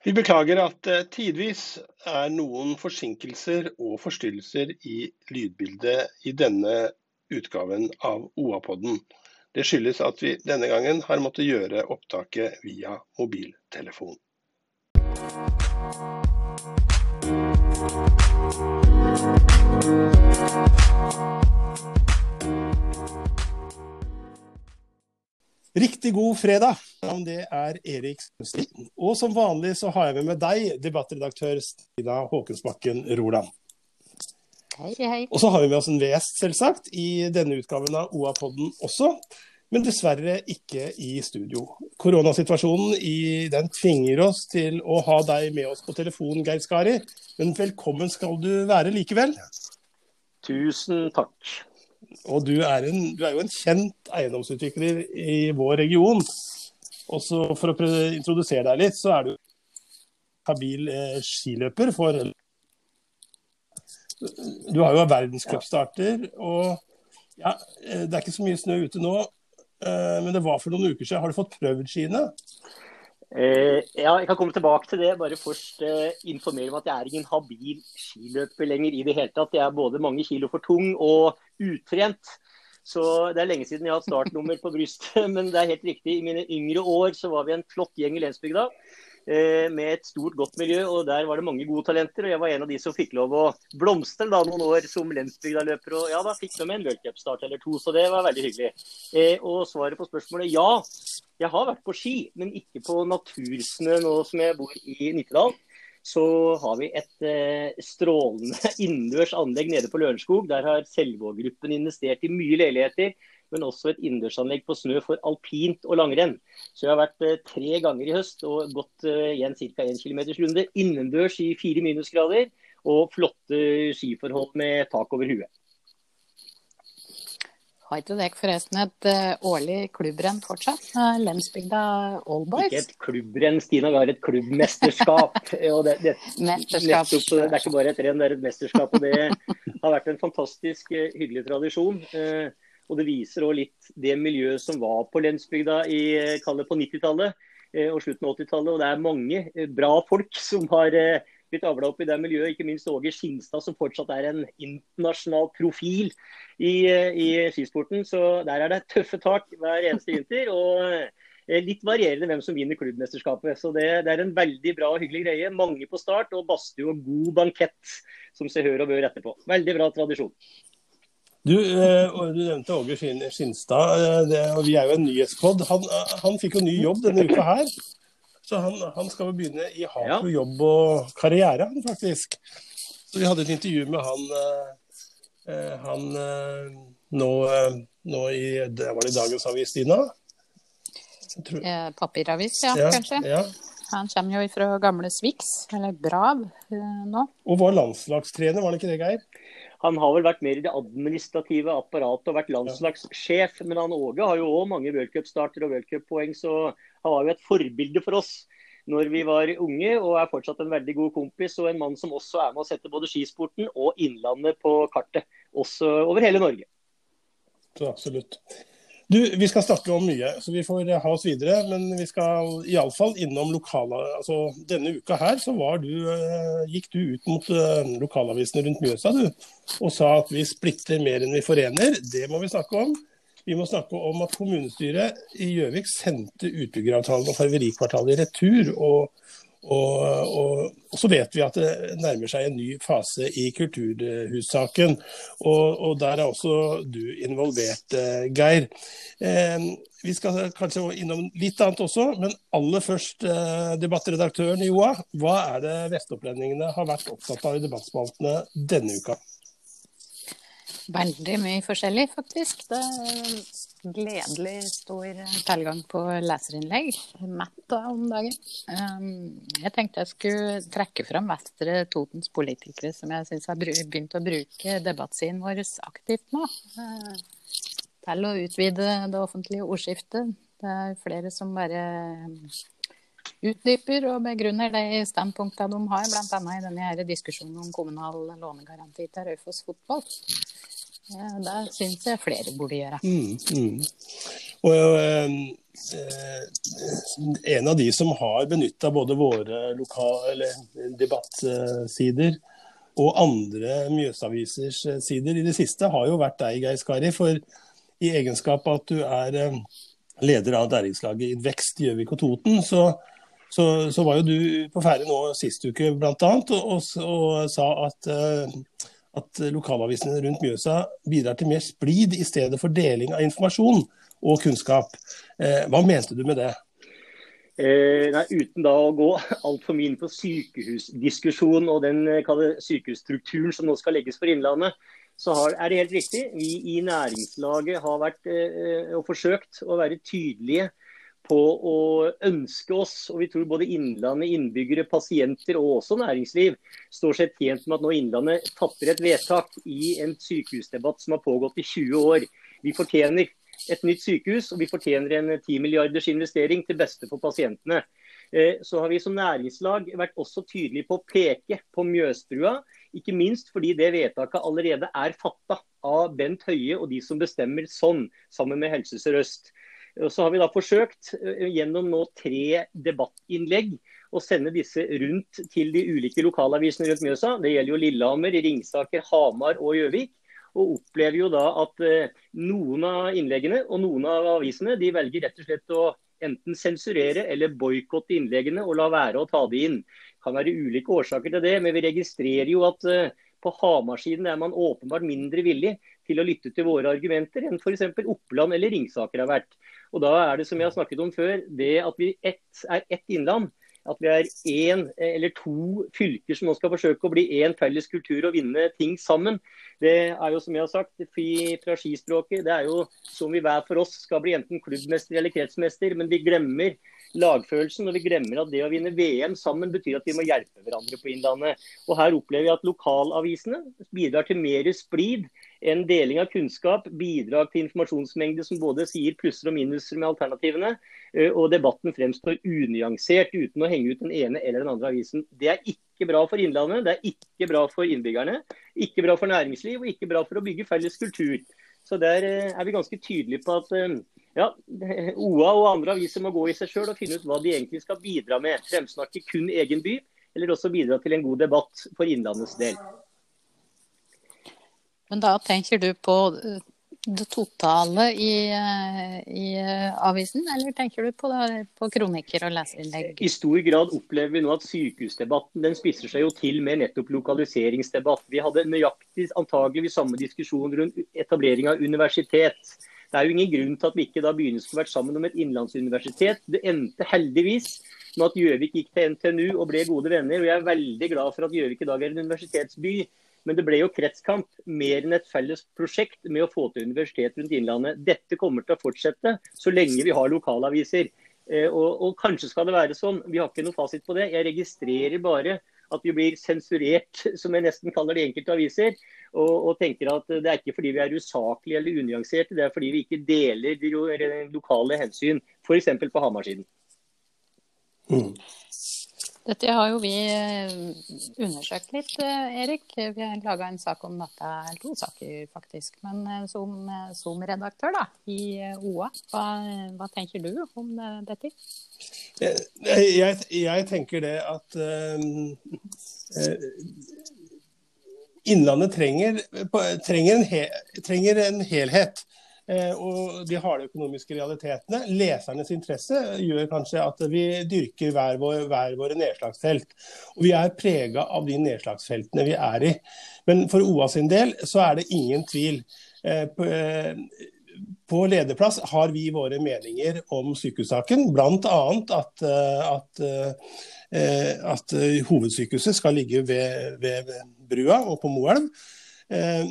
Vi beklager at det tidvis er noen forsinkelser og forstyrrelser i lydbildet i denne utgaven av OA-podden. Det skyldes at vi denne gangen har måttet gjøre opptaket via mobiltelefon. Riktig god fredag. Det er Erik Støsti. Og som vanlig så har jeg med meg deg, debattredaktør Stina Håkensbakken Roland. Hei, hei. Og så har vi med oss en VS, selvsagt, i denne utgaven av OA-podden også. Men dessverre ikke i studio. Koronasituasjonen i den tvinger oss til å ha deg med oss på telefon, Geir Skari. Men velkommen skal du være likevel. Tusen takk. Og du er, en, du er, jo en kjent eiendomsutvikler i vår region. Og så For å introdusere deg litt, så er du habil eh, skiløper for Du har jo verdenscupstarter. Og ja, eh, det er ikke så mye snø ute nå, eh, men det var for noen uker siden. Har du fått prøvd skiene? Eh, ja, jeg kan komme tilbake til det. Bare først eh, informere om at jeg er ingen habil skiløper lenger i det hele tatt. Jeg er både mange kilo for tung og utrent. Så Det er lenge siden jeg har startnummer på brystet. Men det er helt riktig. I mine yngre år så var vi en flott gjeng i Lensbygda eh, med et stort, godt miljø. og Der var det mange gode talenter. og Jeg var en av de som fikk lov å blomstre da noen år som Lensbygda-løper. Og ja, da fikk de en worldcupstart eller to, så det var veldig hyggelig. Eh, og svaret på spørsmålet ja. Jeg har vært på ski, men ikke på natursnø nå som jeg bor i Nittedal så har vi et eh, strålende innendørs anlegg nede på Lørenskog. Der har Selvåg-gruppen investert i mye leiligheter, men også et innendørsanlegg på snø for alpint og langrenn. Så jeg har vært eh, tre ganger i høst og gått eh, igjen ca. 1 km runde innendørs i fire minusgrader. Og flotte skiforhold med tak over huet. Har ikke dere forresten et uh, årlig klubbrenn fortsatt? Uh, Lensbygda Allboys? Ikke et klubbrenn, Stina. Vi har et klubbmesterskap. og det, det, mesterskap. Nettopp, det er ikke bare et renn, det er et mesterskap. og Det har vært en fantastisk uh, hyggelig tradisjon. og det viser òg litt det miljøet som var på Lensbygda i, på 90-tallet og slutten av 80-tallet. Og det er mange bra folk som har blitt avla opp i det miljøet. Ikke minst Åge Skinstad, som fortsatt er en internasjonal profil i, i skisporten. Så der er det tøffe tak hver eneste vinter. og eh, Litt varierende hvem som vinner klubbmesterskapet. Så det, det, er en veldig bra og hyggelig greie. Mange på start og badstue og god bankett som seg hør og bør etterpå. Veldig bra tradisjon. Du, eh, du nevnte Åge Skinstad. Eh, og vi er jo en nyhetspod. Han, han fikk jo ny jobb denne uka her. Så han, han skal jo begynne i Hafro på jobb og karriere, han faktisk. Så vi hadde et intervju med han, eh, han eh, nå, eh, nå, i det var det Dagens Avis, Stina? Eh, papiravis, ja, ja kanskje. Ja. Han kommer jo fra gamle Swix, eller Brav, eh, nå. Og var landslagstrener, var det ikke det, Geir? Han har vel vært mer i det administrative apparatet og vært landslagssjef. Men han Åge har jo òg mange worldcupstarter og worldcuppoeng, så han var jo et forbilde for oss når vi var unge, og er fortsatt en veldig god kompis. Og en mann som også er med å sette både skisporten og Innlandet på kartet. Også over hele Norge. Så absolutt. Du, Vi skal snakke om mye, så vi får ha oss videre. Men vi skal iallfall innom lokala... Altså, denne uka her så var du, eh, gikk du ut mot uh, lokalavisene rundt Mjøsa du, og sa at vi splitter mer enn vi forener. Det må vi snakke om. Vi må snakke om at kommunestyret i Gjøvik sendte utbyggeravtalen og Farverikvartalet i retur. Og, og, og, og, så vet vi at det nærmer seg en ny fase i kulturhussaken. Og, der er også du involvert, eh, Geir. Eh, vi skal kanskje innom litt annet også, men aller først eh, debattredaktøren Joa. Hva er det vestopplendingene har vært opptatt av i debattspaltene denne uka? Veldig mye forskjellig, faktisk. Det er gledelig stor tilgang på leserinnlegg. Mett om dagen. Um, jeg tenkte jeg skulle trekke fram Vestre Totens politikere som jeg syns har begynt å bruke debattsiden vår aktivt nå. Uh, til å utvide det offentlige ordskiftet. Det er flere som bare utdyper og begrunner de standpunktene de har, bl.a. i denne diskusjonen om kommunal lånegaranti til Raufoss fotball. Det syns jeg flere burde gjøre. Mm, mm. Og eh, en av de som har benytta både våre lokale debattsider og andre Mjøsavisers sider i det siste, har jo vært deg, Geir Skari. For i egenskap av at du er eh, leder av næringslaget Vekst Gjøvik og Toten, så, så, så, var jo du på ferde nå sist uke bl.a. Og, og, og, sa at, uh, at lokalavisene rundt Mjøsa bidrar til mer splid i stedet for deling av informasjon og kunnskap. Uh, hva mente du med det? Eh, nei, uten da å gå altfor mye inn på sykehusdiskusjonen og den sykehusstrukturen som nå skal legges for Innlandet, så har, er det helt riktig. Vi i næringslaget har vært eh, og forsøkt å være tydelige på å ønske oss, og vi tror både Innlandet, innbyggere, pasienter og også næringsliv står seg tjent med at nå Innlandet fatter et vedtak i en sykehusdebatt som har pågått i 20 år. Vi fortjener et nytt sykehus, og vi fortjener en 10 milliarders investering til beste for pasientene. Eh, så har vi som næringslag vært også tydelige på å peke på Mjøsbrua. Ikke minst fordi det vedtaket allerede er fatta av Bent Høie og de som bestemmer sånn, sammen med Helse Sør-Øst. Så har vi da forsøkt eh, gjennom nå tre debattinnlegg å sende disse rundt til de ulike lokalavisene rundt Mjøsa. Det gjelder jo Lillehammer, Ringsaker, Hamar og Gjøvik. Og opplever jo da at eh, noen av innleggene og noen av avisene de velger rett og slett å enten sensurere eller boikotte innleggene og la være å ta de inn. Det kan være ulike årsaker til det, men vi registrerer jo at eh, på Hamar-siden er man åpenbart mindre villig til å lytte til våre argumenter enn f.eks. Oppland eller Ringsaker har vært. Og Da er det som jeg har snakket om før, det at vi ett, er ett innland at vi er én eller to fylker som nå skal forsøke å bli én felles kultur og vinne ting sammen. Det er jo som jeg har sagt, fri fra skispråket, det er jo som vi hver for oss skal bli enten klubbmester eller kretsmester, men vi glemmer lagfølelsen. Og vi glemmer at det å vinne VM sammen betyr at vi må hjelpe hverandre på Innlandet. Og Her opplever vi at lokalavisene bidrar til mer splid en deling av kunnskap, bidrag til informasjonsmengde som både sier plusser og minuser med alternativene, eh, og debatten fremstår unyansert uten å henge ut den ene eller den andre avisen. Det er ikke bra for Innlandet, det er ikke bra for innbyggerne, ikke bra for næringsliv og ikke bra for å bygge felles kultur. Så Der eh, er vi ganske tydelige på at eh, ja, OA og andre aviser må gå i seg sjøl og finne ut hva de egentlig skal bidra med. Fremsnakke kun egen by, eller også bidra til en god debatt for Innlandets del. Men da tenker du på eh, det totale i, eh, i eh, avisen, eller tenker du på, det, på, kronikker og leserinnlegg? I stor grad opplever vi nå at sykehusdebatten den spisser seg jo til med nettopp lokaliseringsdebatt. Vi hadde nøyaktig antageligvis samme diskusjon rundt etablering av universitet. Det er jo ingen grunn til at vi ikke da begynner skulle vært sammen om et innlandsuniversitet. Det endte heldigvis med at Gjøvik gikk til NTNU og ble gode venner. og Jeg er veldig glad for at Gjøvik i dag er en universitetsby. Men det ble jo kretskamp mer enn et felles prosjekt med å få til universitet rundt Innlandet. Dette kommer til å fortsette så lenge vi har lokalaviser. Eh, og, og, kanskje skal det være sånn, vi har ikke noe fasit på det. Jeg registrerer bare at vi blir sensurert, som jeg nesten kaller de enkelte aviser. Og, og, tenker at det er ikke fordi vi er usaklige eller unyanserte, det er fordi vi ikke deler de lokale hensyn. F.eks. på Hamar-siden. Mm. Dette har jo vi eh, undersøkt litt, eh, Erik. Vi har laga en sak om dette, to saker faktisk. Men eh, som, som redaktør da, i OA, hva, hva, tenker du om dette? Jeg, jeg tenker det at uh, Innlandet trenger, trenger, en he, trenger en helhet. Eh, og de harde økonomiske realitetene. Lesernes interesse gjør kanskje at vi dyrker hver, vår, hver våre nedslagsfelt. Og vi er prega av de nedslagsfeltene vi er i. Men for OA sin del så er det ingen tvil. Eh, eh, på lederplass har vi våre meninger om sykehussaken, bl.a. At, at, at hovedsykehuset skal ligge ved, ved brua og på Moelv.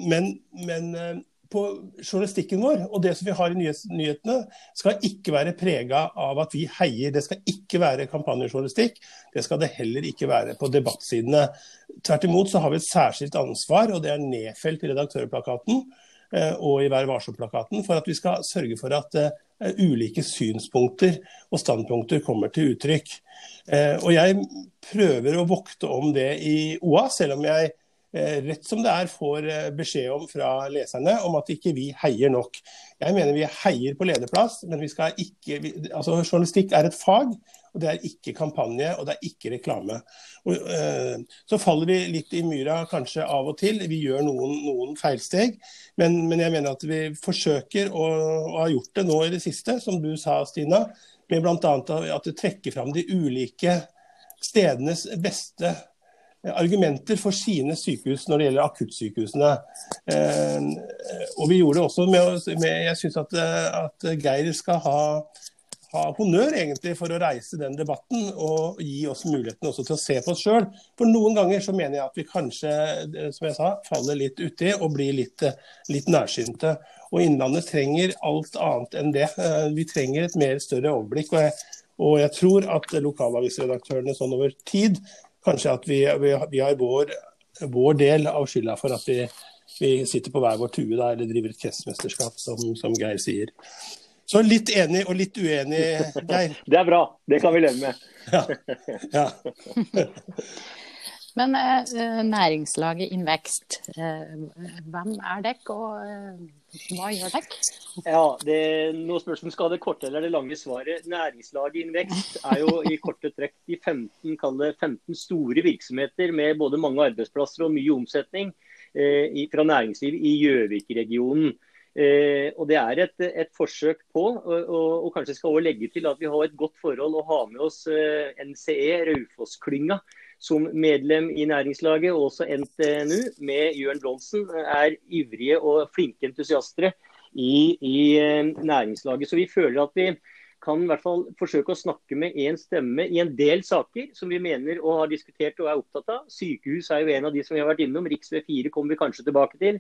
Men, men på journalistikken vår og det som vi har i nyhetene, skal ikke være prega av at vi heier. Det skal ikke være kampanjejournalistikk. Det skal det heller ikke være på debattsidene. Tvert imot så har vi et særskilt ansvar, og det er nedfelt i redaktørplakaten eh, og i Vær varsom-plakaten, for at vi skal sørge for at uh, ulike synspunkter og standpunkter kommer til uttrykk. Uh, og jeg prøver å vokte om det i OA, selv om jeg Eh, rett som det er får eh, beskjed om fra leserne om at ikke vi heier nok. Jeg mener vi heier på lederplass, men vi skal ikke altså Journalistikk er et fag, og det er ikke kampanje og det er ikke reklame. Og, uh, så faller vi litt i myra kanskje av og til. Vi gjør noen, noen feilsteg. Men, men, jeg mener at vi forsøker, å, og har gjort det nå i det siste, som du sa Stina, med bl.a. at du trekker fram de ulike stedenes beste argumenter for sine sykehus når det gjelder akuttsykehusene. Eh, og vi gjorde det også med, med Jeg syns at, at, Geir skal ha, ha, honnør egentlig for å reise den debatten og gi oss muligheten også til å se på oss sjøl. For noen ganger så mener jeg at vi kanskje som jeg sa, faller litt uti og blir litt, litt nærsynte. Og Innlandet trenger alt annet enn det. Eh, vi trenger et mer større overblikk. og jeg, og jeg tror at lokalavisredaktørene sånn over tid kanskje at vi, vi, vi har vår, vår, del av skylda for at vi, vi sitter på hver vår tue da, eller driver et kretsmesterskap, som, som, Geir sier. Så litt enig og litt uenig, Geir. Det er bra. Det kan vi leve med. Ja. ja. Men eh, næringslaget Invekst, eh, hvem er dere, og eh, hva gjør dere? Ja, det, er noe spørsmål skal det korte eller det lange svaret. Næringslaget Invekst er jo i korte trekk de 15, 15 store virksomheter med både mange arbeidsplasser og mye omsetning eh, i, fra næringsliv i Gjøvik-regionen. Eh, og Det er et, et forsøk på, og, og, og, kanskje skal også legge til at vi har et godt forhold å ha med oss eh, NCE, Raufoss-klynga som medlem i næringslaget, og også NTNU med Jørn Bronsen, er ivrige og flinke entusiastere i, i, eh, næringslaget. Så vi føler at vi kan i hvert fall forsøke å snakke med én stemme i en del saker som vi mener og har diskutert og er opptatt av. Sykehus er jo en av de som vi har vært innom. Rv. 4 kommer vi kanskje tilbake til.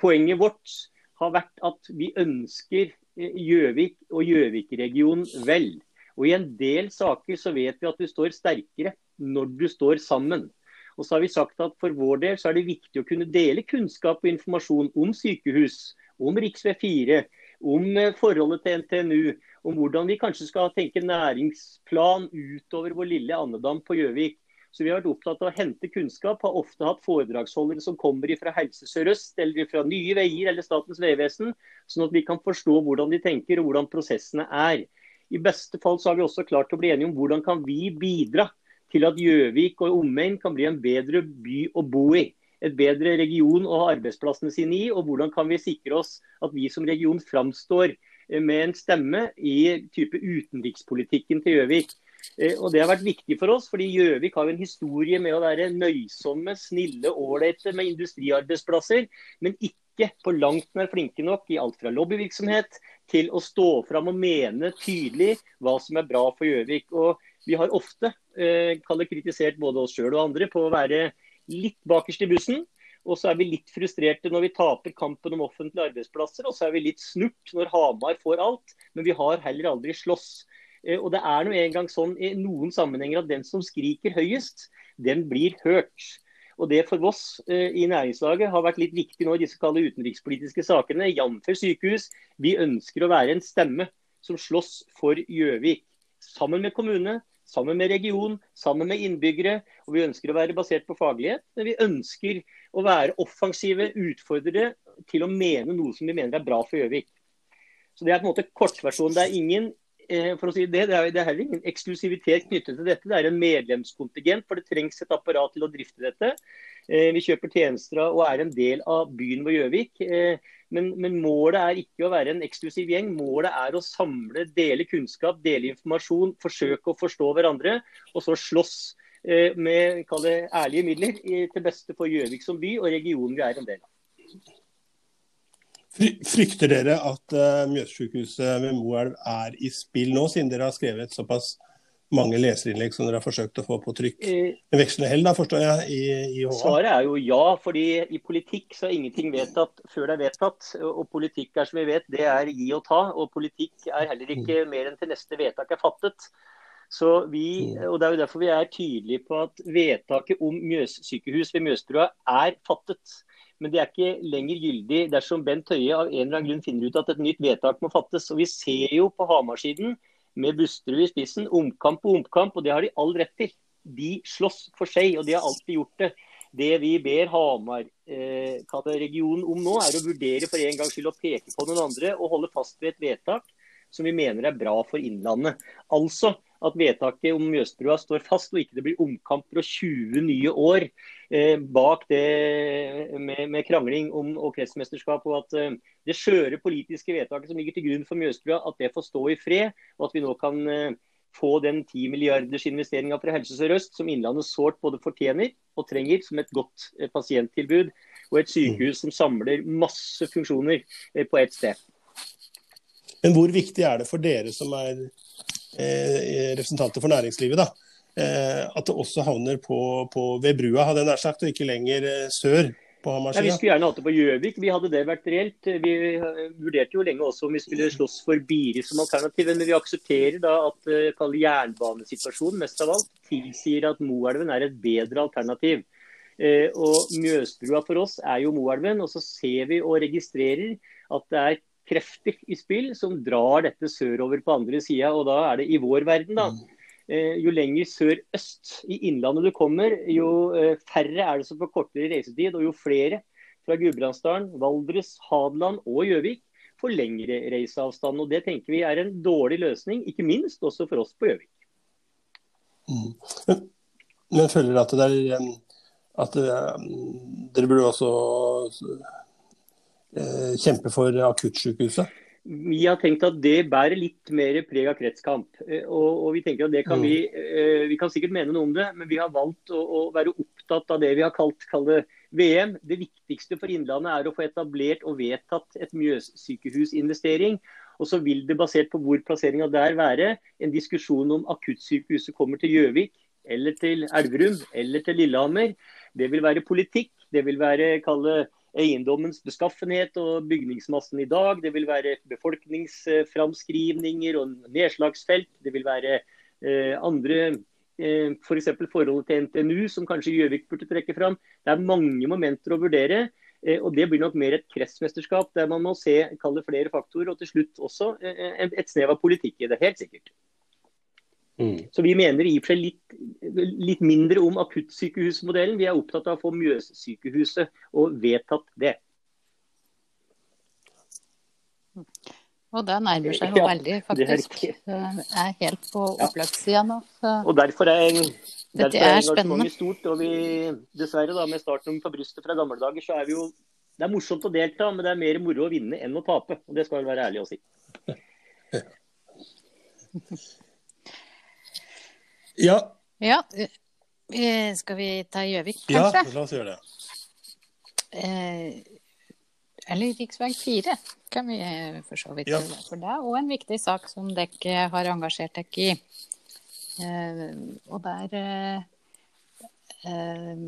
Poenget vårt har vært at vi ønsker eh, Gjøvik og Gjøvik-regionen vel. Og I en del saker så vet vi at du står sterkere når du står sammen. Og så har vi sagt at For vår del så er det viktig å kunne dele kunnskap og informasjon om sykehus, om rv. 4, om eh, forholdet til NTNU, om hvordan vi kanskje skal tenke næringsplan utover vår lille andedam på Gjøvik. Så Vi har vært opptatt av å hente kunnskap, har ofte hatt foredragsholdere som kommer fra Helse Sør-Øst eller fra Nye Veier eller Statens vegvesen, sånn at vi kan forstå hvordan de tenker og hvordan prosessene er. I beste fall så har vi også klart å bli enige om hvordan kan vi bidra til at Gjøvik og omegn kan bli en bedre by å bo i. Et bedre region å ha arbeidsplassene sine i, og hvordan kan vi sikre oss at vi som region framstår eh, med en stemme i type utenrikspolitikken til Gjøvik. Eh, og Det har vært viktig for oss, fordi Gjøvik har en historie med å være nøysomme, snille, ålreite med industriarbeidsplasser, men ikke på langt nær flinke nok i alt fra lobbyvirksomhet til å stå fram og mene tydelig hva som er bra for Gjøvik. Og vi har ofte eh, kritisert både oss sjøl og andre på å være litt bakerst i bussen. Og så er vi litt frustrerte når vi taper kampen om offentlige arbeidsplasser. Og så er vi litt snurt når Hamar får alt, men vi har heller aldri slåss. Eh, og det er nå engang sånn i noen sammenhenger at den som skriker høyest, den blir hørt. Og Det for oss eh, i næringslaget har vært litt viktig nå i disse kalde utenrikspolitiske sakene, jf. sykehus. Vi ønsker å være en stemme som slåss for Gjøvik. Sammen med kommune, sammen med region, sammen med innbyggere. og Vi ønsker å være basert på faglighet, men vi ønsker å være offensive utfordrere til å mene noe som vi mener er bra for Gjøvik. Så Det er på en måte kortversjonen. Det er ingen for å si det, det er, det er ingen eksklusivitet knyttet til dette. Det er en medlemskontingent, for det trengs et apparat til å drifte dette. Eh, vi kjøper tjenester og er en del av byen vår Gjøvik. Eh, men, men, målet er ikke å være en eksklusiv gjeng. Målet er å samle, dele kunnskap, dele informasjon, forsøke å forstå hverandre. Og så slåss eh, med ærlige midler til beste for Gjøvik som by og regionen vi er en del av. Frykter dere at uh, Mjøssykehuset ved Moelv er i spill nå, siden dere har skrevet såpass mange leserinnlegg som dere har forsøkt å få på trykk. Eh, med vekslende hell, da, forstår jeg, i, i HA? Svaret er jo ja. fordi i politikk så er ingenting vedtatt før det er vedtatt. Og politikk er som vi vet, det er gi og ta. Og politikk er heller ikke mm. mer enn til neste vedtak er fattet. Så vi, mm. og Det er jo derfor vi er tydelige på at vedtaket om Mjøssykehus ved Mjøsbrua er fattet. Men det er ikke lenger gyldig dersom Bent Høie av en eller annen grunn finner ut at et nytt vedtak må fattes. Og Vi ser jo på Hamarsiden med Busterud i spissen. Omkamp og omkamp, og det har de all rett til. De slåss for seg, og de har alltid gjort det. Det vi ber Hamar-regionen eh, om nå, er å vurdere for en gangs skyld å peke på noen andre og holde fast ved et vedtak som vi mener er bra for Innlandet. Altså at vedtaket om Mjøsbrua står fast, og ikke det blir omkamper og 20 nye år eh, bak det med, med krangling om kretsmesterskap. Og at eh, det skjøre politiske vedtaket som ligger til grunn for Mjøsbrua, at det får stå i fred. Og at vi nå kan eh, få den 10 milliarders investeringa fra Helse Sør-Øst som Innlandet sårt både fortjener og trenger som et godt eh, pasienttilbud. Og et sykehus som samler masse funksjoner eh, på ett sted. Men hvor viktig er det for dere som er representanter for næringslivet, da, eh, at det også havner på, på ved brua, hadde jeg nær sagt, og ikke lenger eh, sør på Hamarsida? Ja, vi skulle gjerne hatt det på Gjøvik. Vi hadde det vært reelt. Vi eh, vurderte jo lenge også om vi skulle slåss for Biri som alternativ, men vi aksepterer da at jernbanesituasjonen mest av alt tilsier at Moelven er et bedre alternativ. Og Mjøsbrua for oss er jo Moelven, og så ser vi og registrerer at det er krefter i spill som drar dette sørover på andre sida. Og da er det i vår verden, da. Eh, jo lenger sør-øst i innlandet du kommer, jo eh, færre er det som får kortere reisetid. Og jo flere fra Gudbrandsdalen, Valdres, Hadeland og Gjøvik får lengre reiseavstand. Og Det tenker vi er en dårlig løsning, ikke minst også for oss på Gjøvik. Mm. Men, men føler at det er at dere burde også Eh, kjempe for akuttsykehuset? Vi har tenkt at det bærer litt mer preg av kretskamp. Eh, og, og, Vi tenker at det kan mm. vi, eh, vi kan sikkert mene noe om det, men vi har valgt å, å være opptatt av det vi har kalt kalle VM. Det viktigste for Innlandet er å få etablert og vedtatt et Mjøs-sykehusinvestering. Og så vil det basert på hvor plasseringa der være, en diskusjon om akuttsykehuset kommer til Gjøvik eller til Elverum eller til Lillehammer. Det vil være politikk. Det vil være kalle eiendommens beskaffenhet og bygningsmassen i dag. Det vil være befolkningsframskrivninger og nedslagsfelt. Det vil være eh, andre eh, f.eks. For forholdet til NTNU, som kanskje Gjøvik burde trekke fram. Det er mange momenter å vurdere. Eh, og Det blir nok mer et kretsmesterskap der man må se kalle flere faktorer. Og til slutt også eh, et snev av politikk i det, helt sikkert. Mm. Så Vi mener i og for seg litt, litt, mindre om akuttsykehusmodellen. Vi er opptatt av å få Mjøssykehuset og vedtatt det. Og det nærmer seg jo ja, veldig, faktisk. Det er helt på opplagssida nå. Og derfor er, derfor er engasjementet stort. Og vi, dessverre, da, med starten på brystet fra gamle dager, så er vi jo Det er morsomt å delta, men det er mer moro å vinne enn å tape. Og det skal vel være ærlig å si. Ja. ja. Skal vi ta Gjøvik, kanskje? Ja, la oss gjøre det. Eh, eller rv. 4 kan vi for så vidt. Ja. For det er òg en viktig sak som dere har engasjert dere i. Eh, og der eh, eh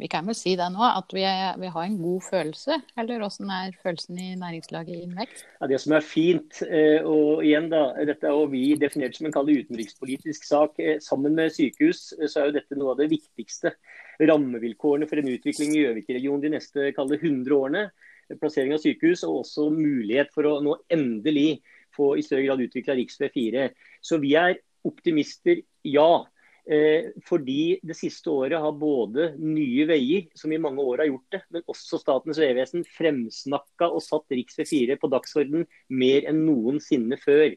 vi kan vel si det nå, at vi, er, vi har en god følelse. Eller åssen er følelsen i næringslaget i Invekst? Ja, det som er fint, eh, og igjen da, dette er vi definert som en utenrikspolitisk sak. Eh, sammen med sykehus eh, så er jo dette noe av det viktigste rammevilkårene for en utvikling i Gjøvik-regionen de neste 100 årene. Plassering av sykehus og også mulighet for å nå endelig få i større grad utvikla rv. 4. Så vi er optimister, ja. Eh, fordi det siste året har både Nye Veier, som i mange år har gjort det, men også Statens vegvesen fremsnakka og satt rv. 4 på dagsorden mer enn noensinne før.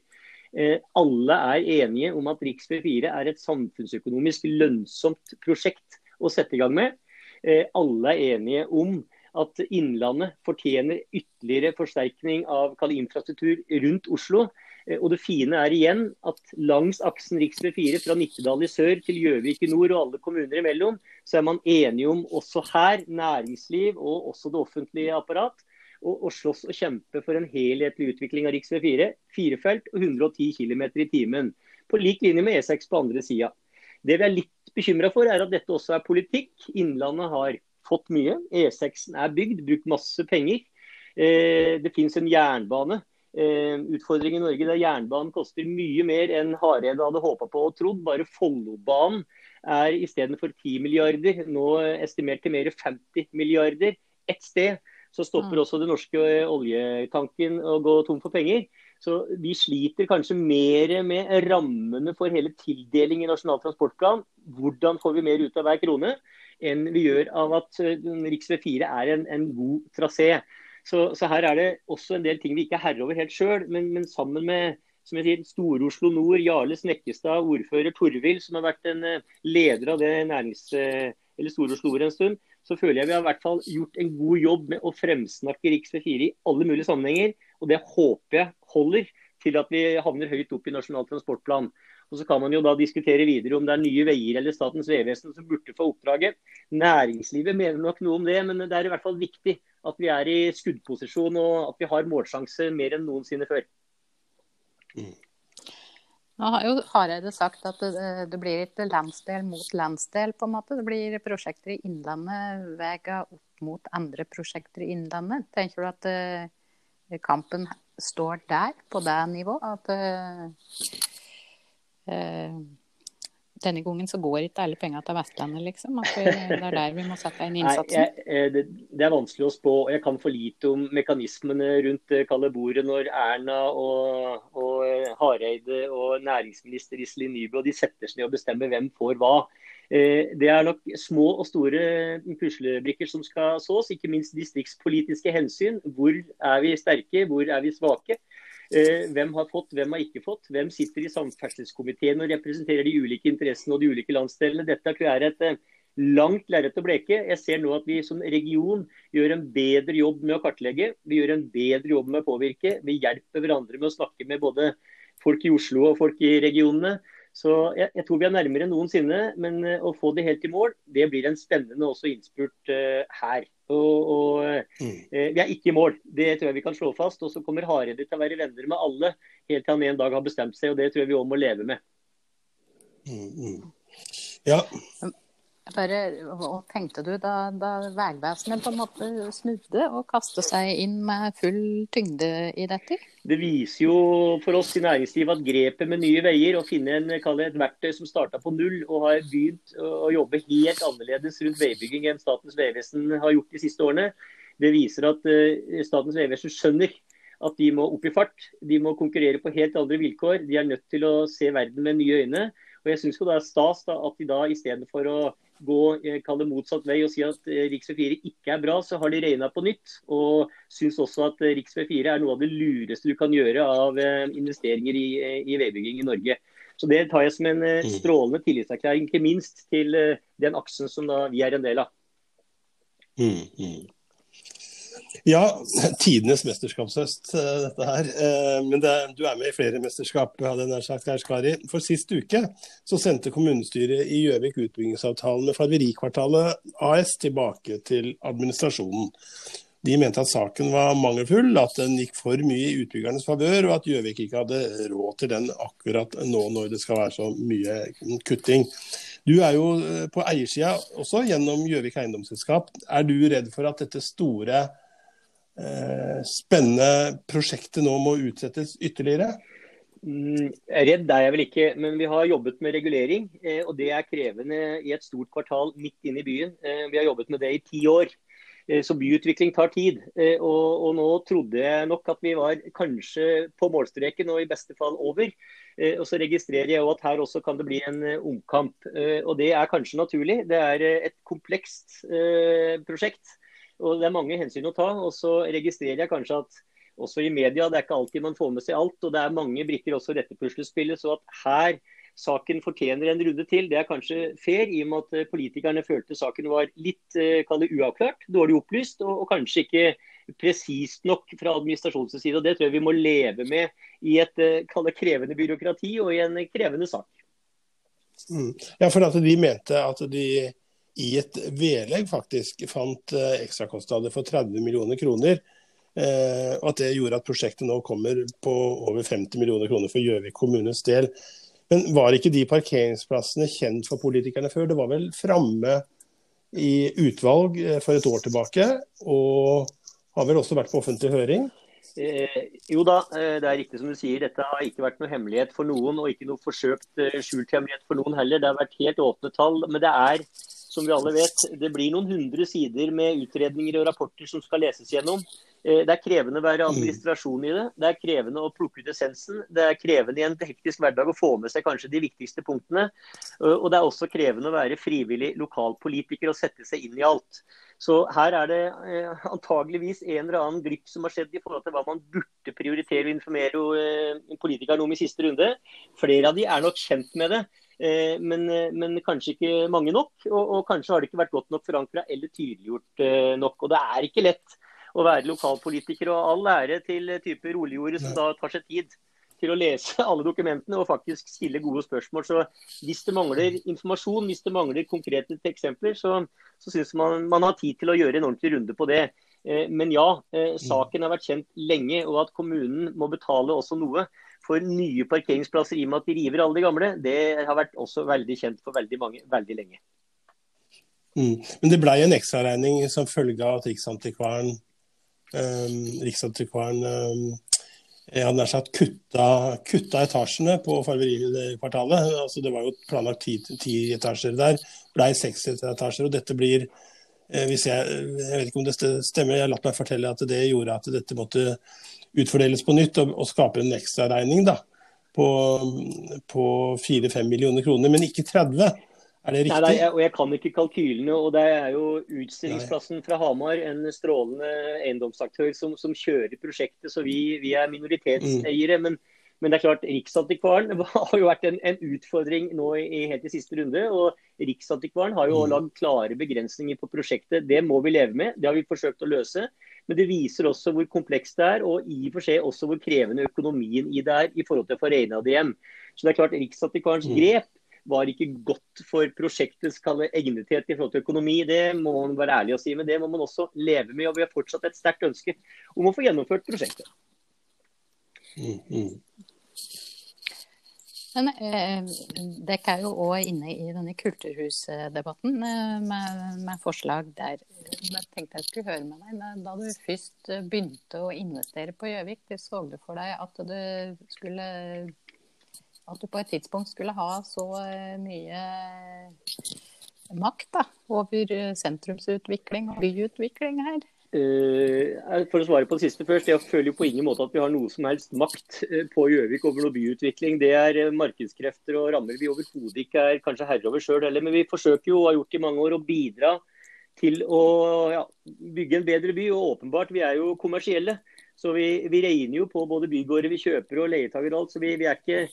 Eh, alle er enige om at rv. 4 er et samfunnsøkonomisk lønnsomt prosjekt å sette i gang med. Eh, alle er enige om at Innlandet fortjener ytterligere forsterkning av infrastruktur rundt Oslo. Eh, og det fine er igjen at langs aksen rv. 4 fra Nittedal i sør til Gjøvik i nord og alle kommuner imellom, så er man enige om også her, næringsliv og også det offentlige apparat, å, slåss og kjempe for en helhetlig utvikling av rv. 4. Firefelt og 110 km i timen. På lik linje med E6 på andre sida. Det vi er litt bekymra for, er at dette også er politikk. Innlandet har fått mye. E6 er bygd, brukt masse penger. Eh, det finnes en jernbane utfordring i Norge der jernbanen koster mye mer enn Hareide hadde håpa på og trodd. Bare Follobanen er istedenfor 10 milliarder nå estimert til mer 50 milliarder. Ett sted så stopper mm. også den norske oljetanken å gå tom for penger. Så vi sliter kanskje mer med rammene for hele tildeling i Nasjonal transportplan. Hvordan får vi mer ut av hver krone? Enn vi gjør av at eh, rv. 4 er en, en god trasé. Så, så, her er det også en del ting vi ikke er herre over helt sjøl. Men, men, sammen med som jeg sier, Stor-Oslo Nord, Jarle Snekkestad, ordfører Torvild, som har vært en eh, leder av det nærings... eller Stor-Oslo Nord en stund, så føler jeg vi har i hvert fall gjort en god jobb med å fremsnakke rv. 4 i alle mulige sammenhenger. Og det håper jeg holder til at vi havner høyt opp i Nasjonal transportplan. Og Så kan man jo da diskutere videre om det er Nye Veier eller Statens vegvesen som burde få oppdraget. Næringslivet mener nok noe om det, men det er i hvert fall viktig at vi er i skuddposisjon og at vi har målsjanse mer enn noensinne før. Mm. Nå har jo Hareide sagt at det, det, blir ikke landsdel mot landsdel, på en måte. Det blir prosjekter i Innlandet vega opp mot andre prosjekter i Innlandet. Tenker du at uh, kampen står der, på det nivået? At uh, denne gangen så går ikke alle pengene til Vestlandet, liksom? Vi, det er der vi må sette inn innsatsen? Nei, jeg, eh, det, det, er vanskelig å spå. Jeg kan for lite om mekanismene rundt eh, kalde bordet når Erna og, og eh, Hareide og næringsminister Iselin Nybø og de setter seg ned og bestemmer hvem får hva. Det er nok små og store puslebrikker som skal sås, ikke minst distriktspolitiske hensyn. Hvor er vi sterke, hvor er vi svake? Eh, hvem har fått, hvem har ikke fått? Hvem sitter i samferdselskomiteen og representerer de ulike interessene og de ulike landsdelene? Dette tror jeg er et eh, langt lerret å bleke. Jeg ser nå at vi som region gjør en bedre jobb med å kartlegge. Vi gjør en bedre jobb med å påvirke. Vi hjelper hverandre med å snakke med både folk i Oslo og folk i regionene. Så jeg, jeg tror vi er nærmere enn noensinne. Men uh, å få det helt i mål, det blir en spennende også innspurt uh, her. Og, og mm. eh, Vi er ikke i mål, det tror jeg vi kan slå fast. Og så kommer Hareide til å være venner med alle helt til han en dag har bestemt seg. og Det tror jeg vi òg må leve med. Mm, mm. Ja. Bare, hva tenkte du da, da Vegvesenet på en måte snudde og kastet seg inn med full tyngde i dette? Det viser jo for oss i næringslivet at grepet med Nye Veier, å finne en, et verktøy som starta på null og har begynt å jobbe helt annerledes rundt veibygging enn Statens vegvesen har gjort de siste årene, det viser at uh, Statens vegvesen skjønner at de må opp i fart. De må konkurrere på helt andre vilkår. De er nødt til å se verden med nye øyne. Og jeg syns det er stas da, at de da istedenfor å gå kalle det motsatt vei og si at eh, rv. 4 ikke er bra, så har de regna på nytt. Og syns også at eh, rv. 4 er noe av det lureste du kan gjøre av investeringer i, i veibygging i Norge. Så Det tar jeg som en mm. strålende tillitserklæring, ikke minst til den aksen som da vi er en del av. Mm, mm. Ja, tidenes mesterskapshøst, eh, dette her. Eh, men det, du er med i flere mesterskap, hadde jeg sagt, Kari. For sist uke så sendte kommunestyret i Gjøvik utbyggingsavtalen med Farverikvartalet AS tilbake til administrasjonen. De mente at saken var mangelfull, at den gikk for mye i utbyggernes favør, og at Gjøvik ikke hadde råd til den akkurat nå når det skal være så mye kutting. Du er jo eh, på eiersida også, gjennom Gjøvik eiendomsselskap. Er du redd for at dette store spennende prosjektet nå må utsettes ytterligere? Mm, redd er jeg vel ikke, men vi har jobbet med regulering. Eh, og det er krevende i et stort kvartal midt inne i byen. Eh, vi har jobbet med det i ti år. Så byutvikling tar tid. Og, og, nå trodde jeg nok at vi var kanskje på målstreken og i beste fall over. Og så registrerer jeg at her også kan det bli en omkamp. Og det er kanskje naturlig. Det er et komplekst prosjekt. Og Det er mange hensyn å ta. og Så registrerer jeg kanskje at også i media det er ikke alltid man får med seg alt. og Det er mange brikker også i dette puslespillet. Så at her saken fortjener en runde til, det er kanskje fair, i og med at politikerne følte saken var litt kallet, uavklart, dårlig opplyst og, og kanskje ikke presist nok fra administrasjonens side. og Det tror jeg vi må leve med i et kallet, krevende byråkrati og i en krevende sak. Mm. Ja, for at De mente at de i et vedlegg faktisk fant eh, ekstrakostnader for 30 millioner kroner. Eh, og at det gjorde at prosjektet nå kommer på over 50 millioner kroner for Gjøvik kommunes del. Men var ikke de parkeringsplassene kjent for politikerne før? Det var vel framme i utvalg eh, for et år tilbake, og har vel også vært på offentlig høring? Eh, jo da, det er riktig som du sier. Dette har ikke vært noe hemmelighet for noen, og ikke noe forsøkt skjult hemmelighet for noen heller. Det har vært helt åpne tall. Men det er som vi alle vet, det blir noen hundre sider med utredninger og rapporter som skal leses gjennom. Det er krevende å være administrasjon i det. Det er krevende å plukke ut essensen. Det er krevende i en hektisk hverdag å få med seg kanskje de viktigste punktene. Og det er også krevende å være frivillig lokalpolitiker og sette seg inn i alt. Så her er det eh, antageligvis en eller annen glipp som har skjedd i forhold til hva man burde prioritere og informere eh, politikerne om i siste runde. Flere av de er nok kjent med det. Eh, men, eh, men, kanskje ikke mange nok. Og, og, kanskje har det ikke vært godt nok forankra eller tydeliggjort eh, nok. Og det er ikke lett å være lokalpolitiker. Og all ære til type roligjorde som da tar seg tid til å lese alle dokumentene og faktisk stille gode spørsmål. Så hvis det mangler informasjon, hvis det mangler konkrete eksempler, så, så syns man man har tid til å gjøre en ordentlig runde på det. Men ja, saken har vært kjent lenge, og at kommunen må betale også noe for nye parkeringsplasser i og med at de river alle de gamle, det har vært også veldig kjent for veldig mange veldig lenge. Mm. Men det blei en ekstraregning som følge av at Riksantikvaren, um, Riksantikvaren um, jeg hadde nær sagt kutta, kutta, etasjene på Farverikvartalet. Altså, det var jo planlagt ti, ti etasjer der, blei seks etasjer. og dette blir eh, jeg, jeg vet ikke om det stemmer, jeg har latt meg fortelle at det gjorde at dette måtte utfordeles på nytt og, og skaper en ekstraregning på, på 4-5 millioner kroner, men ikke 30. Er det riktig? Nei, nei, og Jeg kan ikke kalkylene. og Det er jo utstillingsplassen fra Hamar, en strålende eiendomsaktør som, som kjører prosjektet. Så vi, vi er minoritetseiere. Mm. Men, men, det er klart, Riksantikvaren har jo vært en, en utfordring nå i, helt i siste runde. og Riksantikvaren har jo mm. lagd klare begrensninger på prosjektet. Det må vi leve med. Det har vi forsøkt å løse. Men det viser også hvor komplekst det er, og i og for seg også hvor krevende økonomien i det er i forhold til å få regna det hjem. Så det er klart Riksantikvarens mm. grep var ikke godt for prosjektets egnethet i forhold til økonomi. Det må man være ærlig å si, men det må man også leve med. Og vi har fortsatt et sterkt ønske om å få gjennomført prosjektet. Mm, mm. Men eh, Dere er jo òg inne i denne kulturhusdebatten eh, med, med, forslag der. Jeg tenkte jeg skulle høre med deg. Da du først begynte å investere på Gjøvik, så du for deg at du skulle at du på et tidspunkt skulle ha så eh, mye makt da, over sentrumsutvikling og byutvikling her? Uh, for å svare på det siste først, Jeg føler på ingen måte at vi har noe som helst makt uh, på Gjøvik over noe byutvikling. Det er uh, markedskrefter og rammer vi overhodet ikke er kanskje herre over sjøl heller. Men vi forsøker jo, og har gjort i mange år, å bidra til å ja, bygge en bedre by. Og åpenbart, vi er jo kommersielle. Så vi, vi regner jo på både bygårder vi kjøper og leietager og alt. Så vi, vi er ikke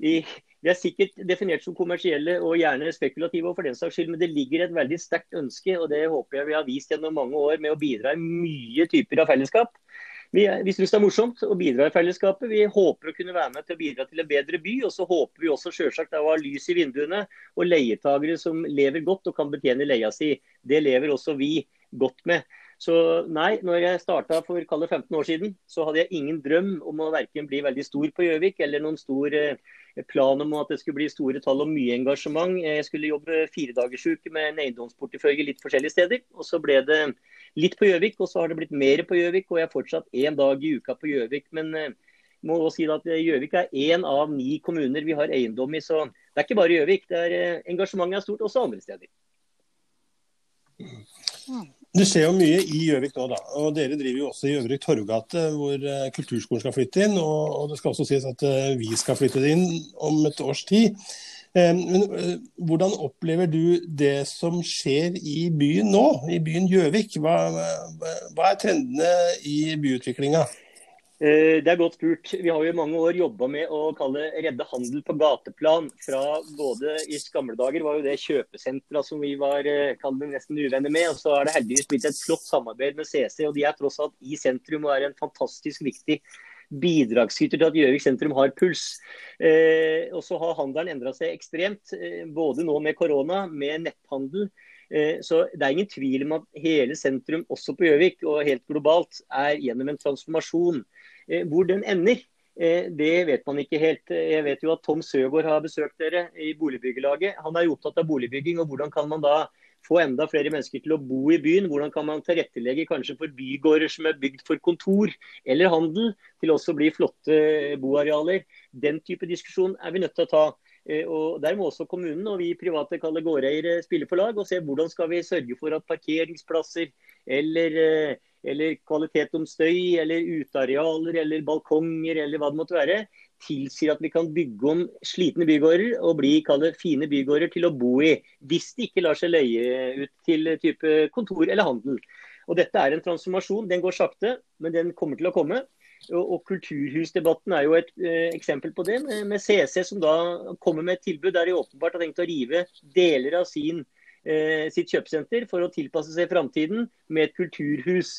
vi, vi er sikkert definert som kommersielle og gjerne spekulative, og for den saks skyld, men det ligger et veldig sterkt ønske, og det håper jeg vi har vist gjennom mange år, med å bidra i mye typer av fellesskap. Vi, vi syns det er morsomt å bidra i fellesskapet. Vi håper å kunne være med til å bidra til en bedre by. Og så håper vi også selvsagt å ha lys i vinduene og leietagere som lever godt og kan betjene leia si. Det lever også vi godt med. Så nei, når jeg starta for 15 år siden, så hadde jeg ingen drøm om å verken bli veldig stor på Gjøvik eller noen stor eh, plan om at det skulle bli store tall og mye engasjement. Jeg skulle jobbe firedagersuke med en eiendomsportefølje litt forskjellige steder. Og så ble det litt på Gjøvik, og så har det blitt mer på Gjøvik. Og jeg er fortsatt én dag i uka på Gjøvik. Men jeg eh, må også si at Gjøvik er én av ni kommuner vi har eiendom i. Så det er ikke bare Gjøvik. Eh, engasjementet er stort også andre steder. Det skjer jo mye i Gjøvik nå, da. Og dere driver jo også i Øvre Torvgate, hvor eh, kulturskolen skal flytte inn. Og, det skal også sies at eh, vi skal flytte inn om et års tid. Eh, men hvordan opplever du det som skjer i byen nå, i byen Gjøvik? Hva, hva er trendene i byutviklinga? Eh, det er godt spurt. Vi har jo i mange år jobba med å kalle redde handel på gateplan. Fra både i gamle dager var jo det kjøpesentra som vi var det, nesten uvenner med. Og så er det heldigvis blitt et flott samarbeid med CC, og de er tross alt i sentrum og er en fantastisk viktig bidragsyter til at Gjøvik sentrum har puls. Eh, og så har handelen endra seg ekstremt, eh, både nå med korona, med netthandel. Eh, så det er ingen tvil om at hele sentrum, også på Gjøvik og helt globalt, er gjennom en transformasjon. Eh, hvor den ender, eh, det vet man ikke helt. Jeg vet jo at Tom Søgaard har besøkt dere i boligbyggelaget. Han er jo opptatt av boligbygging. og Hvordan kan man da få enda flere mennesker til å bo i byen? Hvordan kan man tilrettelegge kanskje for bygårder som er bygd for kontor eller handel, til også å bli flotte boarealer? Den type diskusjon er vi nødt til å ta. Eh, og Der må også kommunen og vi private kalle gårdeiere spille på lag og se hvordan skal vi sørge for at parkeringsplasser eller eller kvalitet om støy, eller utearealer, eller balkonger, eller hva det måtte være, tilsier at vi kan bygge om slitne bygårder og bli kalle fine bygårder til å bo i. Hvis de ikke lar seg leie ut til type kontor eller handel. Og Dette er en transformasjon. Den går sakte, men den kommer til å komme. Og, Kulturhusdebatten er jo et eh, eksempel på det, med, CC som da kommer med et tilbud der de åpenbart har tenkt å rive deler av sin, eh, sitt kjøpesenter for å tilpasse seg framtiden med et kulturhus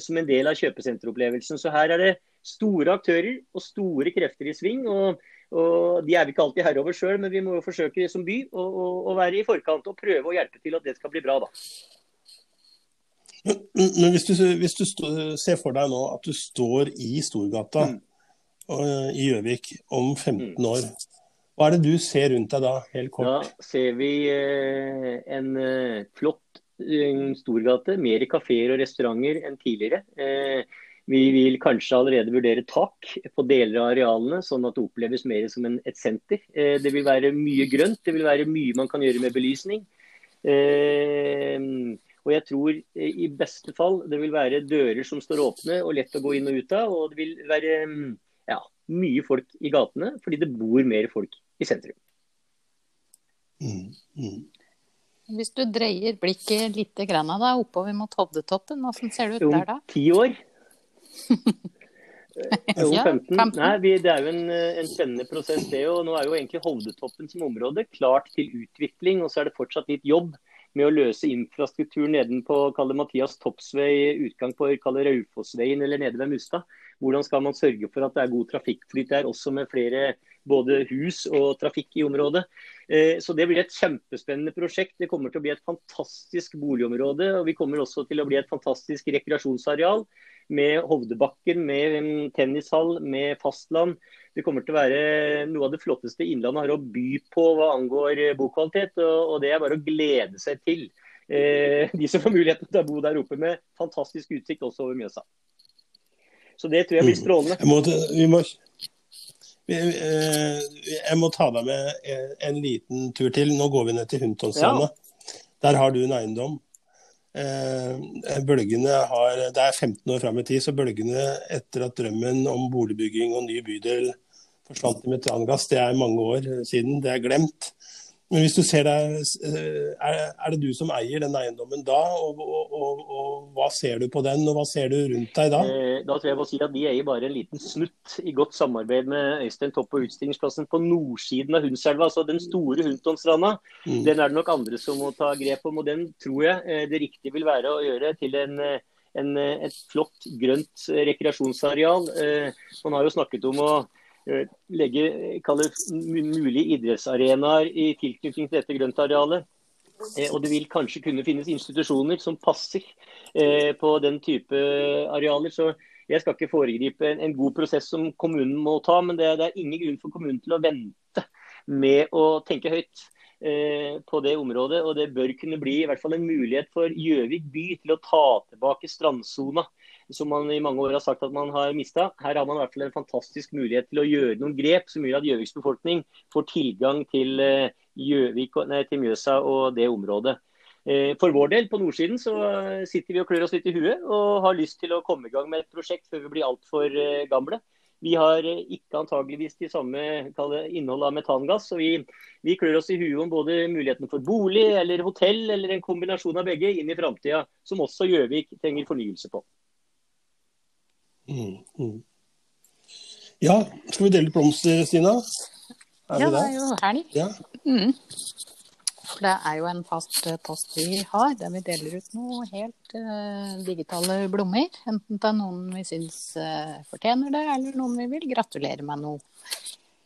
som en del av kjøpesenteropplevelsen. Så her er det store aktører og store krefter i sving. og, og De er vi ikke alltid herre over sjøl, men vi må jo forsøke som by å være i forkant og prøve å hjelpe til at det skal bli bra. da. Men, hvis, du, hvis, du, ser for deg nå at du står i Storgata mm. og, i Gjøvik om 15 mm. år, hva er det du ser rundt deg da, helt kort? Da ser vi eh, en uh, flott storgate, mer i kafeer og restauranter enn tidligere. Vi vil kanskje allerede vurdere tak på deler av arealene, sånn at det oppleves mer som en, et senter. Det vil være mye grønt, det vil være mye man kan gjøre med belysning. Og jeg tror eh, i beste fall det vil være dører som står åpne og lett å gå inn og ut av. Og det vil være mm, ja, mye folk i gatene fordi det bor mer folk i sentrum. Mm, mm. Hvis du dreier blikket litt grann da, oppover mot Hovdetoppen, hvordan ser det ut der da? Om ti år. Jo, 15. Nei, vi, det er jo en, en, spennende prosess, det. og Nå er jo egentlig Hovdetoppen som område klart til utvikling. og Så er det fortsatt litt jobb med å løse infrastruktur nedenpå Mathias Toppsvei, utgang på Raufossveien eller nede ved Mustad. Hvordan skal man sørge for at det er god trafikkflyt der, også med flere både hus og trafikk i området. Eh, så Det blir et kjempespennende prosjekt. Det kommer til å bli et fantastisk boligområde. og Vi kommer også til å bli et fantastisk rekreasjonsareal med Hovdebakken, med tennishall, med fastland. Det kommer til å være noe av det flotteste Innlandet har å by på hva angår eh, bokvalitet. Og, det er bare å glede seg til. Eh, de som får muligheten til å bo der oppe med fantastisk utsikt også over Mjøsa. Så det tror jeg blir mm. strålende. Jeg må, vi må, jeg må ta deg med en liten tur til. Nå går vi ned til Huntonstranda. Ja. Der har du en eiendom. Bølgene har, Det er 15 år fram i tid, så bølgene etter at drømmen om boligbygging og ny bydel forsvant i metangass. Det er mange år siden, det er glemt. Men hvis du ser deg, eh, er det du som eier den eiendommen da, og, og, og, og, hva ser du på den, og hva ser du rundt deg da? Eh, da tror jeg må si at Vi eier bare en liten snutt i godt samarbeid med Øystein Topp og utstillingsplassen på nordsiden av Hundselva. Altså den store Huntonstranda. Mm. Den er det nok andre som må ta grep om, og den tror jeg eh, det riktige vil være å gjøre til en en, et flott grønt rekreasjonsareal. Man har jo snakket om å Eh, legge mulige idrettsarenaer i tilknytning til dette grøntarealet. Eh, og det vil kanskje kunne finnes institusjoner som passer eh, på den type arealer. Så jeg skal ikke foregripe en, god prosess som kommunen må ta, men det, er ingen grunn for kommunen til å vente med å tenke høyt på det området. Og det bør kunne bli i hvert fall en mulighet for Gjøvik by til å ta tilbake strandsona som man i mange år har sagt at man har mista. Her har man i hvert fall en fantastisk mulighet til å gjøre noen grep som gjør at Gjøviks befolkning får tilgang til, eh, Gjøvik, nei, til Mjøsa og det området. Eh, for vår del på nordsiden så sitter vi og klør oss litt i huet og har lyst til å komme i gang med et prosjekt før vi blir altfor eh, gamle. Vi har ikke antageligvis de samme innholdet av metangass. så vi, vi klør oss i huet om både muligheten for bolig eller hotell eller en kombinasjon av begge inn i framtida, som også Gjøvik trenger fornyelse på. Mm, mm. Ja, skal vi dele ut blomster, Stina? Er ja, det er jo helg. Ja. Mm. For det er jo en fast eh, post vi har, der vi deler ut noe helt uh, digitale blomster. Enten til noen vi syns uh, fortjener det, eller noen vi vil gratulere med noe.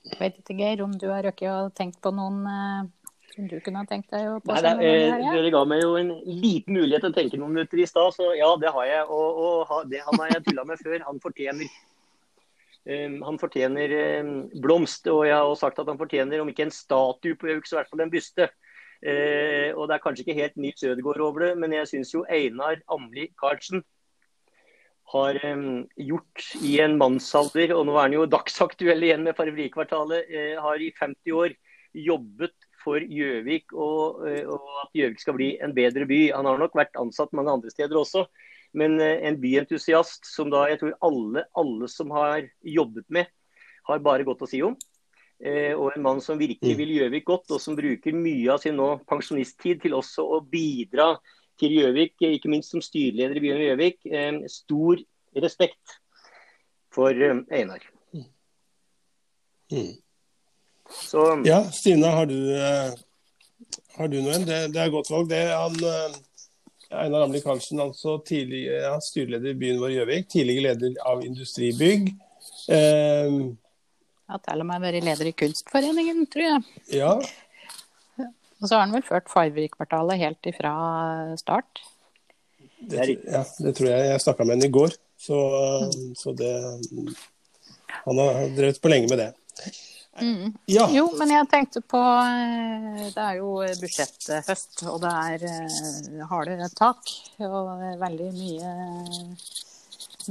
Jeg vet ikke, Geir, om du har røkket og tenkt på noen uh, som du kunne ha tenkt deg å? Nei, det, Dere ga meg jo en liten mulighet til å tenke noen minutter i stad, så ja, det har jeg. Og, og det han har jeg tulla med før. Han fortjener um, han fortjener um, blomst, og jeg har også sagt at han fortjener om ikke en statue på Gjøvik, så i hvert fall en byste. Uh, og Det er kanskje ikke helt Nils Ødegaard over det, men jeg syns jo Einar Amli Karlsen har um, gjort i en mannsalder, og nå er han jo dagsaktuell igjen med Farverikvartalet, uh, har i 50 år jobbet for Gjøvik og, eh, og, at Gjøvik skal bli en bedre by. Han har nok vært ansatt mange andre steder også, Men en byentusiast som da jeg tror alle, alle som har jobbet med, har bare godt å si om. Og en mann som virkelig mm. vil Gjøvik godt, og som bruker mye av sin nå pensjonisttid til også å bidra til Gjøvik, ikke minst som styreleder i byen Gjøvik. Stor respekt for Einar. Mm. Så, ja, Stina, har du, har du noen? Det, det er godt valg. Det er han, Einar Amli Karlsen, altså tidligere ja, styreleder i byen vår Gjøvik. Tidligere leder av Industribygg. Eh, ja, til og med vært leder i Kunstforeningen, tror jeg. Ja. Og så har han vel ført Farverikvartalet helt ifra start. Det, ja, det tror jeg. Jeg snakka med han i går. Så, så, det Han har drevet på lenge med det. Mm. Ja. Jo, men jeg tenkte på eh, Det er jo budsjetthøst, og det er eh, harde tak. Og veldig mye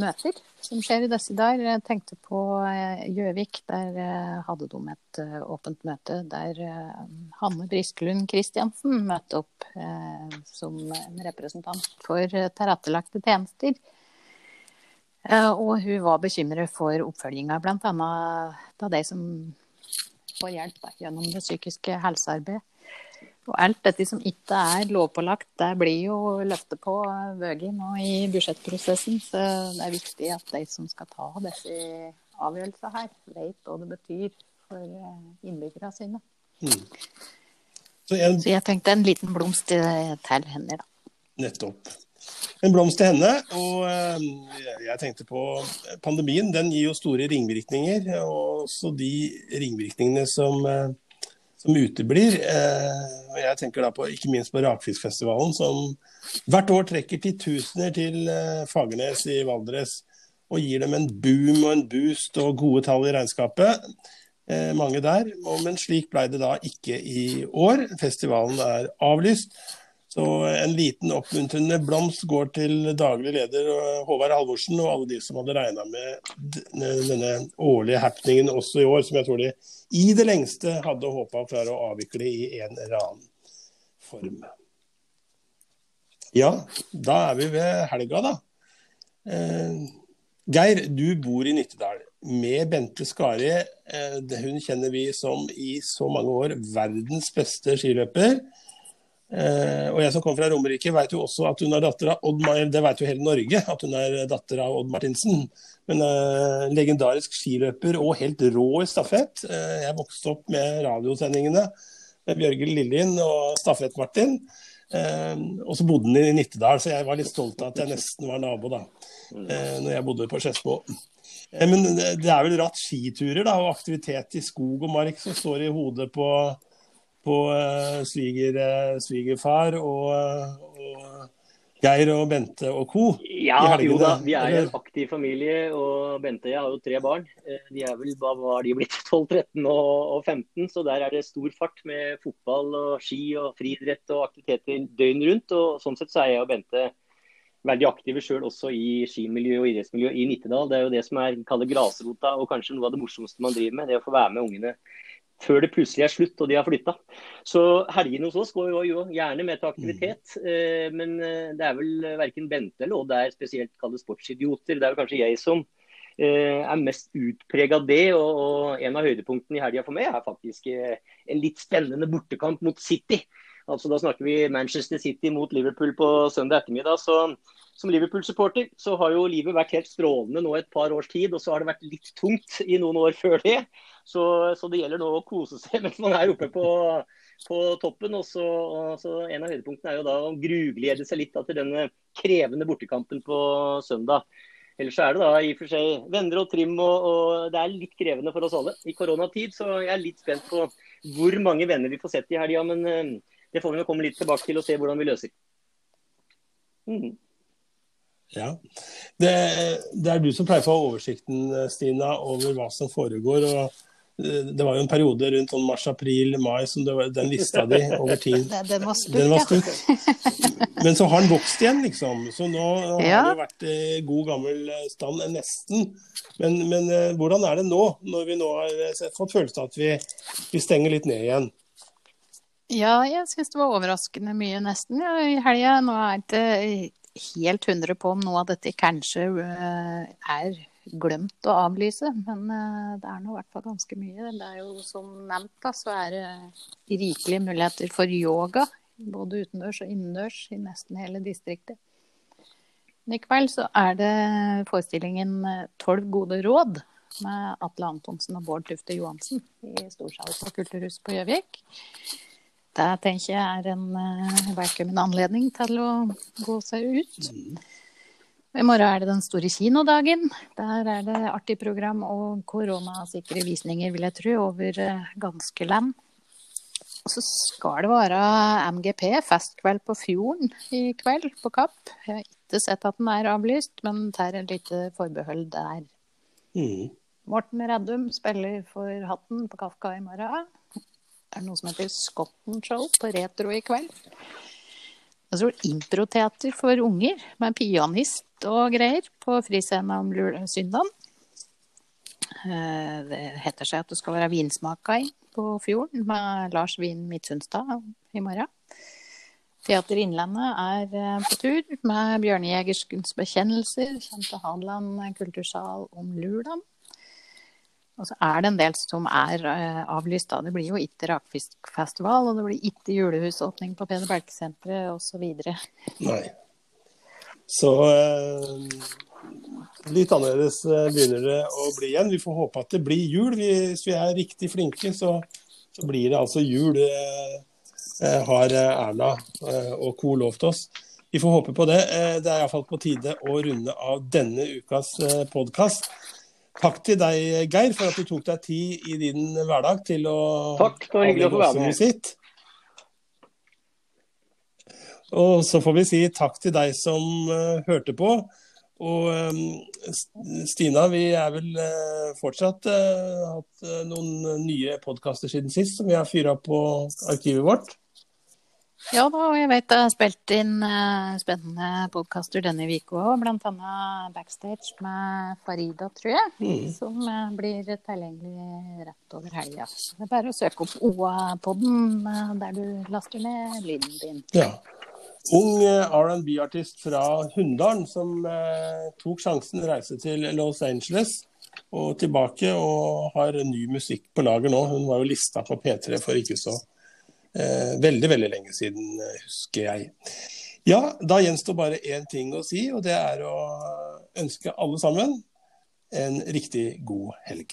møter som skjer i disse dager. Jeg tenkte på eh, Gjøvik. Der eh, hadde de et eh, åpent møte der Hanne Briskelund Christiansen møtte opp som representant for tilrettelagte tjenester. Og hun var bekymret for oppfølginga bl.a. av de som får hjelp gjennom det psykiske helsearbeidet. Og alt dette som ikke er lovpålagt, det blir jo løftet på Vøgi nå i budsjettprosessen. Så det er viktig at de som skal ta disse avgjørelsene her, vet hva det betyr for eh, innbyggerne sine. Mm. Så, en... Så, jeg tenkte en liten blomst til henne, da. Nettopp. En blomst til henne. Og eh, jeg tenkte på pandemien. Den gir jo store ringvirkninger. Og også de ringvirkningene som eh, som uteblir. Og jeg tenker da på, ikke minst på Rakfiskfestivalen, som hvert år trekker titusener til eh, Fagernes i Valdres. Og gir dem en boom og en boost og gode tall i regnskapet. Eh, mange der. Men slik ble det da ikke i år. Festivalen er avlyst. Så en liten oppmuntrende blomst går til daglig leder Håvard Halvorsen og alle de som hadde regna med denne årlige happeningen også i år, som jeg tror de i det lengste hadde håpa å klare å avvikle i en eller annen form. Ja, da er vi ved helga, da. Eh, Geir, du bor i Nittedal med Bente Skari. Eh, hun kjenner vi som i så mange år verdens beste skiløper. Eh, og jeg som kommer fra Romerike, vet jo også at hun er datter av Odd Det vet jo hele Norge at hun er datter av Odd Martinsen. Men eh, legendarisk skiløper og helt rå i stafett. Eh, jeg vokste opp med radiosendingene med Bjørgel Lillien og Stafett-Martin. Eh, og så bodde hun i Nittedal, så jeg var litt stolt av at jeg nesten var nabo da. Eh, når jeg bodde på Skedsmo. Eh, men det er vel ratt skiturer da, og aktivitet i skog og mark som står i hodet på på uh, sviger, uh, svigerfar og, og, Geir og Bente og co. Ja, jo da, vi er en aktiv familie. Og Bente og jeg har jo tre barn. Eh, de er vel hva var de blitt 12, 13 og, 15, så der er det stor fart med fotball og ski og friidrett og aktiviteter døgn rundt. og Sånn sett så er jeg og Bente veldig aktive sjøl også i skimiljø og idrettsmiljø i Nittedal. Det er jo det som er grasrota og kanskje noe av det morsomste man driver med. Det å få være med ungene før det plutselig er slutt og de har flytta. Så helgene hos oss går jo, gjerne med til aktivitet. Mm. Eh, men eh, det er vel verken Bente eller Odd er spesielt kallet sportsidioter. Det er vel kanskje jeg som eh, er mest utprega det. Og, en av høydepunktene i helga for meg er faktisk en litt spennende bortekamp mot City. Altså Da snakker vi Manchester City mot Liverpool på søndag ettermiddag. så som Liverpool-supporter så har jo livet vært helt strålende nå et par års tid, og så har det vært litt tungt i noen år før det. Så, så, det gjelder nå å kose seg mens man er oppe på, på toppen. Og så, og så En av høydepunktene er jo da å gruglede seg litt til denne krevende bortekampen på søndag. Ellers er det da i og for seg venner og trim, og, og, det er litt krevende for oss alle i koronatid. Så jeg er litt spent på hvor mange venner vi får sett i helga. Men uh, det får vi komme litt tilbake til og se hvordan vi løser. Mm. Ja. Det, det, er du som pleier å få oversikten Stina, over hva som foregår. og det var jo en periode rundt sånn mars, april, mai som var, den lista di over tid Den var stutt, den var stutt. Men så har den vokst igjen, liksom. Så nå ja. har det vært i god gammel stand, nesten. Men, men, eh, hvordan er det nå, når vi nå har eh, fått følelsen av at vi, vi stenger litt ned igjen? Ja, jeg syns det var overraskende mye, nesten, ja, i helga. Nå er det helt 100 på om noe av dette kanskje uh, er glemt å avlyse, men uh, det er nå i hvert fall ganske mye. Det er jo som nevnt, da, så er det rikelige muligheter for yoga. Både utendørs og innendørs i nesten hele distriktet. I kveld så er det forestillingen 'Tolv gode råd' med Atle Antonsen og Bård Tufte Johansen i Storsalen på Kulturhuset på Gjøvik. Det tenker jeg er en uh, velkommen anledning til å gå seg ut. I morgen er det den store kinodagen. Der er det artig program og koronasikre visninger, vil jeg tro, over uh, ganske land. Og så skal det være MGP, festkveld på Fjorden i kveld, på Kapp. Jeg har ikke sett at den er avlyst, men tar et lite forbehold der. Mm. Morten Reddum spiller for Hatten på Kafka i morgen. Det er noe som heter Scotten Show på Retro i kveld. Og så improteater for unger med pianist og greier på friscena om søndagen. Eh, det heter seg at det skal være vinsmaking på Fjorden med Lars Wien Midtsundstad i morgen. Teater Innlandet er eh, på tur med Bjørnejegerskens bekjennelser. Kommer til Hadeland kultursal om lørdag. Og så er det en del som er uh, avlyst. da. Det blir jo ikke rakfiskfestival, og det blir ikke julehusåpning på Peder Berke-senteret osv. Nei. Så uh, litt annerledes uh, begynner det å bli igjen. Vi får håpe at det blir jul. Hvis vi er riktig flinke, så, så blir det altså jul. har Erna og co. lovt oss. Vi får håpe på det. Det er iallfall på tide å runde av denne ukas podkast. Takk til deg, Geir, for at du tok deg tid i din hverdag til å Takk, det var hyggelig å få være med. Sitt. Og så får vi si takk til deg som uh, hørte på. Og um, Stina, vi er vel uh, fortsatt uh, hatt noen nye podkaster siden sist som vi har fyra på arkivet vårt. Ja da, og jeg vet jeg har spilt inn uh, spennende podkaster denne uka òg. annet Backstage med Farida, tror jeg. Mm. Som uh, blir tilgjengelig rett over helga. Det er bare å søke opp OA-podden uh, der du laster ned lyden din. Ja. Ung R&B-artist fra Hunndalen som tok sjansen, reise til Los Angeles og tilbake, og har ny musikk på lager nå. Hun var jo lista på P3 for ikke så Eh, Eh, veldig, veldig lenge siden, eh, husker jeg. Ja, da gjenstår bare én ting å si, og det er å ønske alle sammen en riktig god helg.